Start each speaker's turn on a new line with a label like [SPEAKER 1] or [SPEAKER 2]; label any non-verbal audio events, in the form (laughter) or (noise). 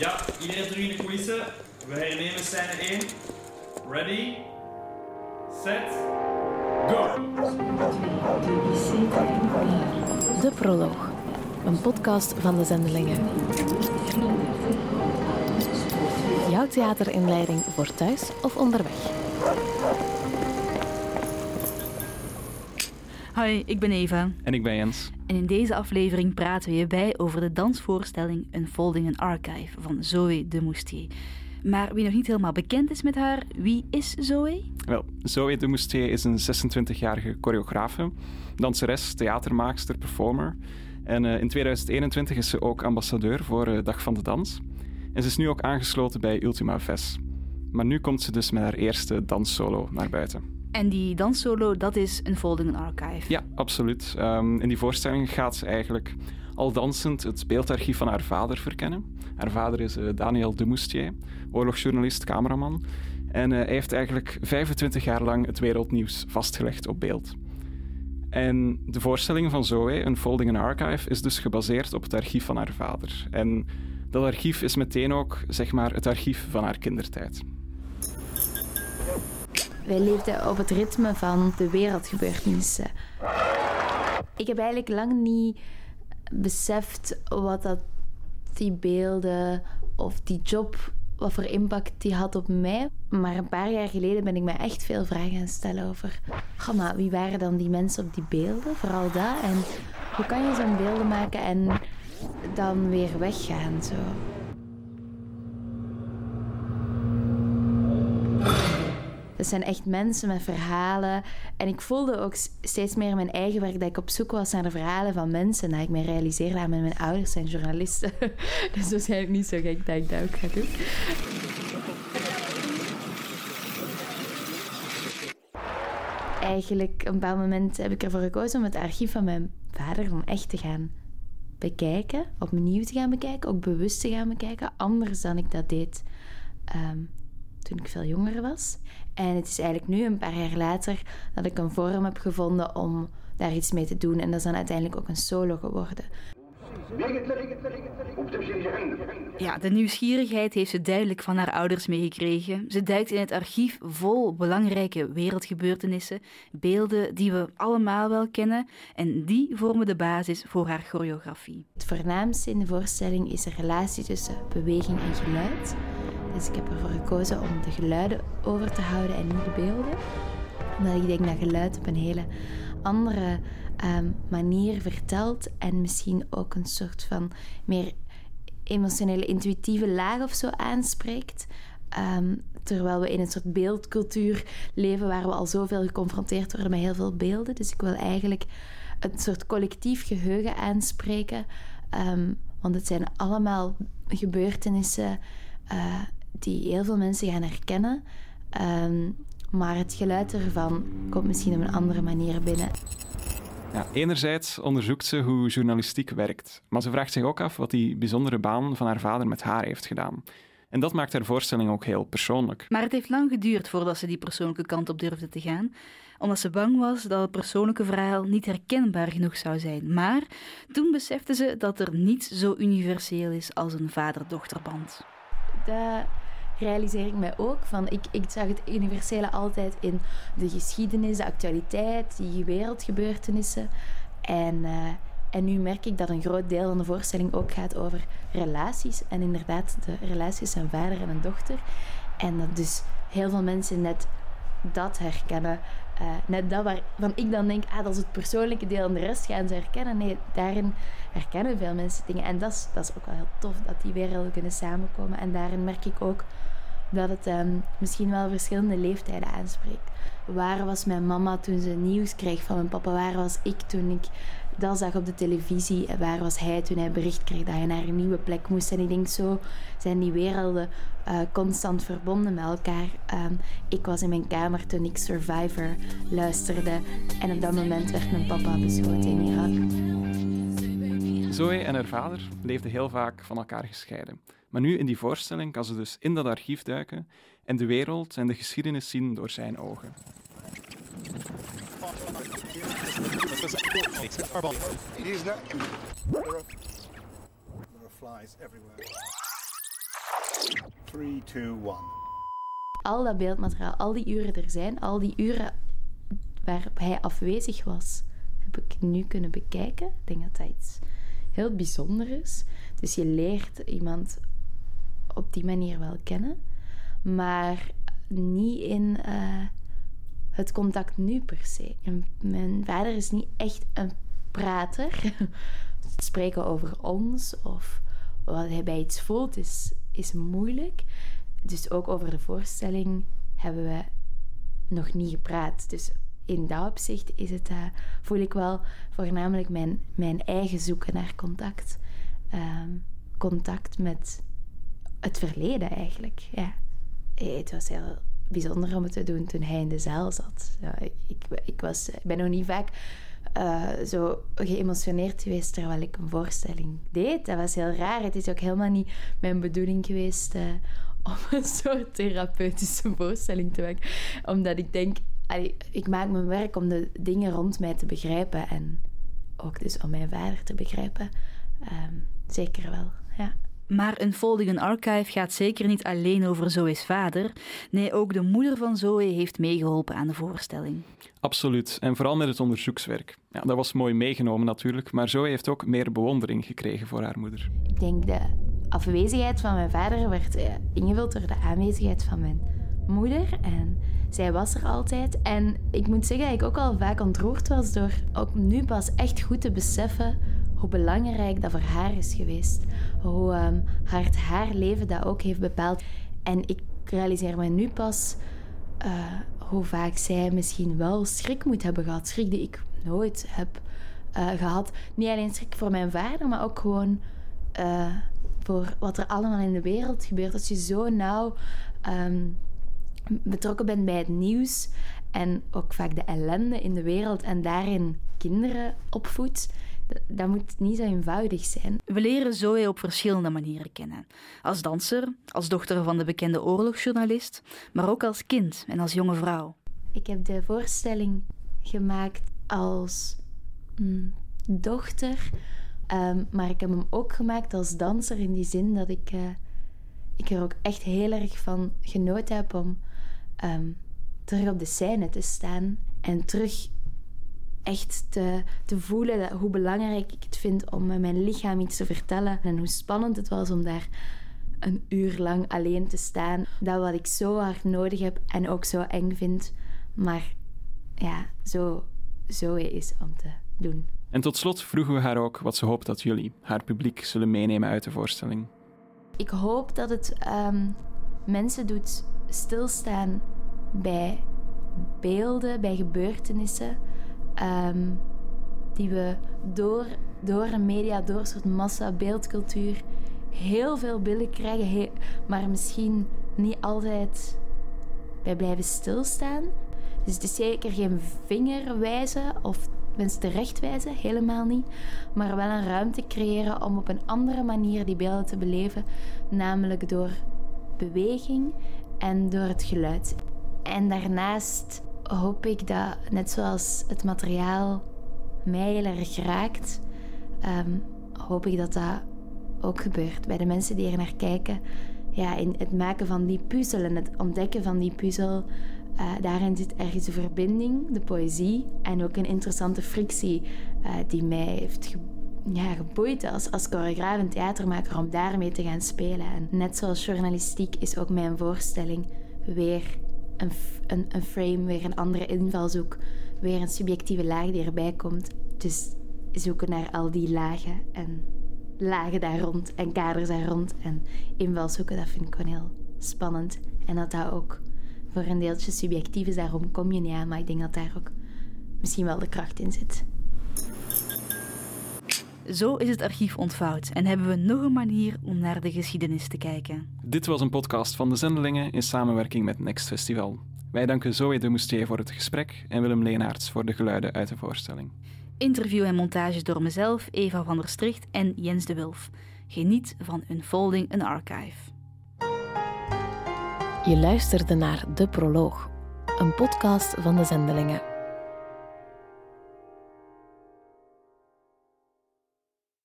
[SPEAKER 1] Ja, iedereen terug in de coulissen. We hernemen scène 1. Ready, set, go!
[SPEAKER 2] De Proloog, een podcast van de Zendelingen. Jouw theaterinleiding voor thuis of onderweg.
[SPEAKER 3] Hoi, ik ben Eva.
[SPEAKER 4] En ik ben Jens.
[SPEAKER 3] En in deze aflevering praten we je bij over de dansvoorstelling Unfolding an Archive van Zoe de Moustier. Maar wie nog niet helemaal bekend is met haar, wie is Zoe?
[SPEAKER 4] Wel, Zoe de Moustier is een 26-jarige choreografe, danseres, theatermaakster, performer. En uh, in 2021 is ze ook ambassadeur voor uh, Dag van de Dans. En ze is nu ook aangesloten bij Ultima Ves. Maar nu komt ze dus met haar eerste danssolo naar buiten.
[SPEAKER 3] En die danssolo, dat is een Folding Archive.
[SPEAKER 4] Ja, absoluut. Um, in die voorstelling gaat ze eigenlijk al dansend het beeldarchief van haar vader verkennen. Haar vader is uh, Daniel de Moustier, oorlogsjournalist, cameraman. En uh, hij heeft eigenlijk 25 jaar lang het wereldnieuws vastgelegd op beeld. En de voorstelling van Zoe, een Folding Archive, is dus gebaseerd op het archief van haar vader. En dat archief is meteen ook, zeg maar, het archief van haar kindertijd.
[SPEAKER 5] Wij leefden op het ritme van de wereldgebeurtenissen. Ik heb eigenlijk lang niet beseft wat dat die beelden of die job, wat voor impact die had op mij. Maar een paar jaar geleden ben ik me echt veel vragen gaan stellen over... Wie waren dan die mensen op die beelden? Vooral dat. En hoe kan je zo'n beelden maken en dan weer weggaan, zo... Het zijn echt mensen met verhalen. En ik voelde ook steeds meer in mijn eigen werk dat ik op zoek was naar de verhalen van mensen. Dat ik me realiseerde dat mijn ouders zijn journalisten. (laughs) dus waarschijnlijk niet zo gek dat ik dat ook ga doen. Eigenlijk, op een bepaald moment heb ik ervoor gekozen om het archief van mijn vader om echt te gaan bekijken. Opnieuw te gaan bekijken, ook bewust te gaan bekijken. Anders dan ik dat deed um, toen ik veel jonger was. En het is eigenlijk nu, een paar jaar later, dat ik een vorm heb gevonden om daar iets mee te doen. En dat is dan uiteindelijk ook een solo geworden.
[SPEAKER 3] Ja, de nieuwsgierigheid heeft ze duidelijk van haar ouders meegekregen. Ze duikt in het archief vol belangrijke wereldgebeurtenissen, beelden die we allemaal wel kennen en die vormen de basis voor haar choreografie.
[SPEAKER 5] Het voornaamste in de voorstelling is de relatie tussen beweging en geluid. Dus ik heb ervoor gekozen om de geluiden over te houden en niet de beelden. Omdat ik denk dat geluid op een hele andere um, manier vertelt en misschien ook een soort van meer emotionele, intuïtieve laag of zo aanspreekt. Um, terwijl we in een soort beeldcultuur leven waar we al zoveel geconfronteerd worden met heel veel beelden. Dus ik wil eigenlijk een soort collectief geheugen aanspreken. Um, want het zijn allemaal gebeurtenissen uh, die heel veel mensen gaan herkennen. Um, maar het geluid ervan komt misschien op een andere manier binnen.
[SPEAKER 4] Ja, enerzijds onderzoekt ze hoe journalistiek werkt, maar ze vraagt zich ook af wat die bijzondere baan van haar vader met haar heeft gedaan. En dat maakt haar voorstelling ook heel persoonlijk.
[SPEAKER 3] Maar het heeft lang geduurd voordat ze die persoonlijke kant op durfde te gaan, omdat ze bang was dat het persoonlijke verhaal niet herkenbaar genoeg zou zijn. Maar toen besefte ze dat er niets zo universeel is als een vader-dochterband.
[SPEAKER 5] De realiseer ik mij ook van, ik, ik zag het universele altijd in de geschiedenis, de actualiteit, die wereldgebeurtenissen. En, uh, en nu merk ik dat een groot deel van de voorstelling ook gaat over relaties. En inderdaad, de relaties van vader en een dochter. En dat dus heel veel mensen net dat herkennen. Uh, net dat waarvan ik dan denk, ah, dat is het persoonlijke deel en de rest gaan ze herkennen. Nee, daarin herkennen veel mensen dingen. En dat is, dat is ook wel heel tof, dat die werelden kunnen samenkomen. En daarin merk ik ook dat het um, misschien wel verschillende leeftijden aanspreekt. Waar was mijn mama toen ze nieuws kreeg van mijn papa? Waar was ik toen ik dat zag op de televisie? Waar was hij toen hij bericht kreeg dat hij naar een nieuwe plek moest? En ik denk zo zijn die werelden uh, constant verbonden met elkaar. Um, ik was in mijn kamer toen ik Survivor luisterde. En op dat moment werd mijn papa beschoten in Irak.
[SPEAKER 4] Zoe en haar vader leefden heel vaak van elkaar gescheiden. Maar nu in die voorstelling kan ze dus in dat archief duiken en de wereld en de geschiedenis zien door zijn ogen.
[SPEAKER 6] Three, two, one.
[SPEAKER 5] Al dat beeldmateriaal, al die uren er zijn, al die uren waarop hij afwezig was, heb ik nu kunnen bekijken. Ik denk dat dat iets heel bijzonder is. Dus je leert iemand op die manier wel kennen, maar niet in eh, het contact nu per se. En mijn vader is niet echt een prater. (laughs) Spreken over ons of wat hij bij iets voelt is, is moeilijk. Dus ook over de voorstelling hebben we nog niet gepraat. Dus in dat opzicht is het, uh, voel ik wel voornamelijk mijn, mijn eigen zoeken naar contact. Ehm, contact met het verleden eigenlijk. Ja. Eh, het was heel bijzonder om het te doen toen hij in de zaal zat. Ja, ik, ik, was, ik ben nog niet vaak uh, zo geëmotioneerd geweest terwijl ik een voorstelling deed. Dat was heel raar. Het is ook helemaal niet mijn bedoeling geweest uh, om een soort therapeutische voorstelling te maken. Omdat ik denk, ik maak mijn werk om de dingen rond mij te begrijpen en ook dus om mijn vader te begrijpen. Um, zeker wel, ja.
[SPEAKER 3] Maar een Folding Archive gaat zeker niet alleen over Zoe's vader. Nee, ook de moeder van Zoe heeft meegeholpen aan de voorstelling.
[SPEAKER 4] Absoluut, en vooral met het onderzoekswerk. Ja, dat was mooi meegenomen natuurlijk, maar Zoe heeft ook meer bewondering gekregen voor haar moeder.
[SPEAKER 5] Ik denk de afwezigheid van mijn vader werd eh, ingevuld door de aanwezigheid van mijn moeder. En zij was er altijd. En ik moet zeggen dat ik ook al vaak ontroerd was door ook nu pas echt goed te beseffen hoe belangrijk dat voor haar is geweest. Hoe um, hard haar leven dat ook heeft bepaald. En ik realiseer me nu pas uh, hoe vaak zij misschien wel schrik moet hebben gehad. Schrik die ik nooit heb uh, gehad. Niet alleen schrik voor mijn vader, maar ook gewoon uh, voor wat er allemaal in de wereld gebeurt. Als je zo nauw um, betrokken bent bij het nieuws en ook vaak de ellende in de wereld en daarin kinderen opvoedt dat moet niet zo eenvoudig zijn.
[SPEAKER 3] We leren Zoe op verschillende manieren kennen. Als danser, als dochter van de bekende oorlogsjournalist, maar ook als kind en als jonge vrouw.
[SPEAKER 5] Ik heb de voorstelling gemaakt als mm, dochter, um, maar ik heb hem ook gemaakt als danser in die zin dat ik, uh, ik er ook echt heel erg van genoten heb om um, terug op de scène te staan en terug echt te, te voelen dat, hoe belangrijk ik het vind om met mijn lichaam iets te vertellen. En hoe spannend het was om daar een uur lang alleen te staan. Dat wat ik zo hard nodig heb en ook zo eng vind. Maar ja, zo, zo is om te doen.
[SPEAKER 4] En tot slot vroegen we haar ook wat ze hoopt dat jullie, haar publiek, zullen meenemen uit de voorstelling.
[SPEAKER 5] Ik hoop dat het um, mensen doet stilstaan bij beelden, bij gebeurtenissen um, die we door, door de media, door een soort massa beeldcultuur heel veel billen krijgen, maar misschien niet altijd bij blijven stilstaan. Dus het is zeker geen vingerwijzen of mensen terechtwijzen, helemaal niet. Maar wel een ruimte creëren om op een andere manier die beelden te beleven, namelijk door beweging en door het geluid. En daarnaast hoop ik dat, net zoals het materiaal mij heel erg raakt, um, hoop ik dat dat ook gebeurt bij de mensen die er naar kijken. Ja, in het maken van die puzzel en het ontdekken van die puzzel, uh, daarin zit ergens de verbinding, de poëzie en ook een interessante frictie uh, die mij heeft ja, geboeid als, als choreograaf en theatermaker om daarmee te gaan spelen. En net zoals journalistiek is ook mijn voorstelling weer een, een, een frame, weer een andere invalshoek, weer een subjectieve laag die erbij komt. Dus zoeken naar al die lagen en lagen daar rond en kaders daar rond en invalshoeken, dat vind ik gewoon heel spannend. En dat dat ook voor een deeltje subjectief is, daarom kom je niet aan, maar ik denk dat daar ook misschien wel de kracht in zit.
[SPEAKER 3] Zo is het archief ontvouwd en hebben we nog een manier om naar de geschiedenis te kijken.
[SPEAKER 4] Dit was een podcast van de Zendelingen in samenwerking met Next Festival. Wij danken Zoe de Moustier voor het gesprek en Willem Leenaerts voor de geluiden uit de voorstelling.
[SPEAKER 3] Interview en montage door mezelf, Eva van der Stricht en Jens de Wulf. Geniet van Unfolding an Archive.
[SPEAKER 2] Je luisterde naar De Proloog, een podcast van de Zendelingen.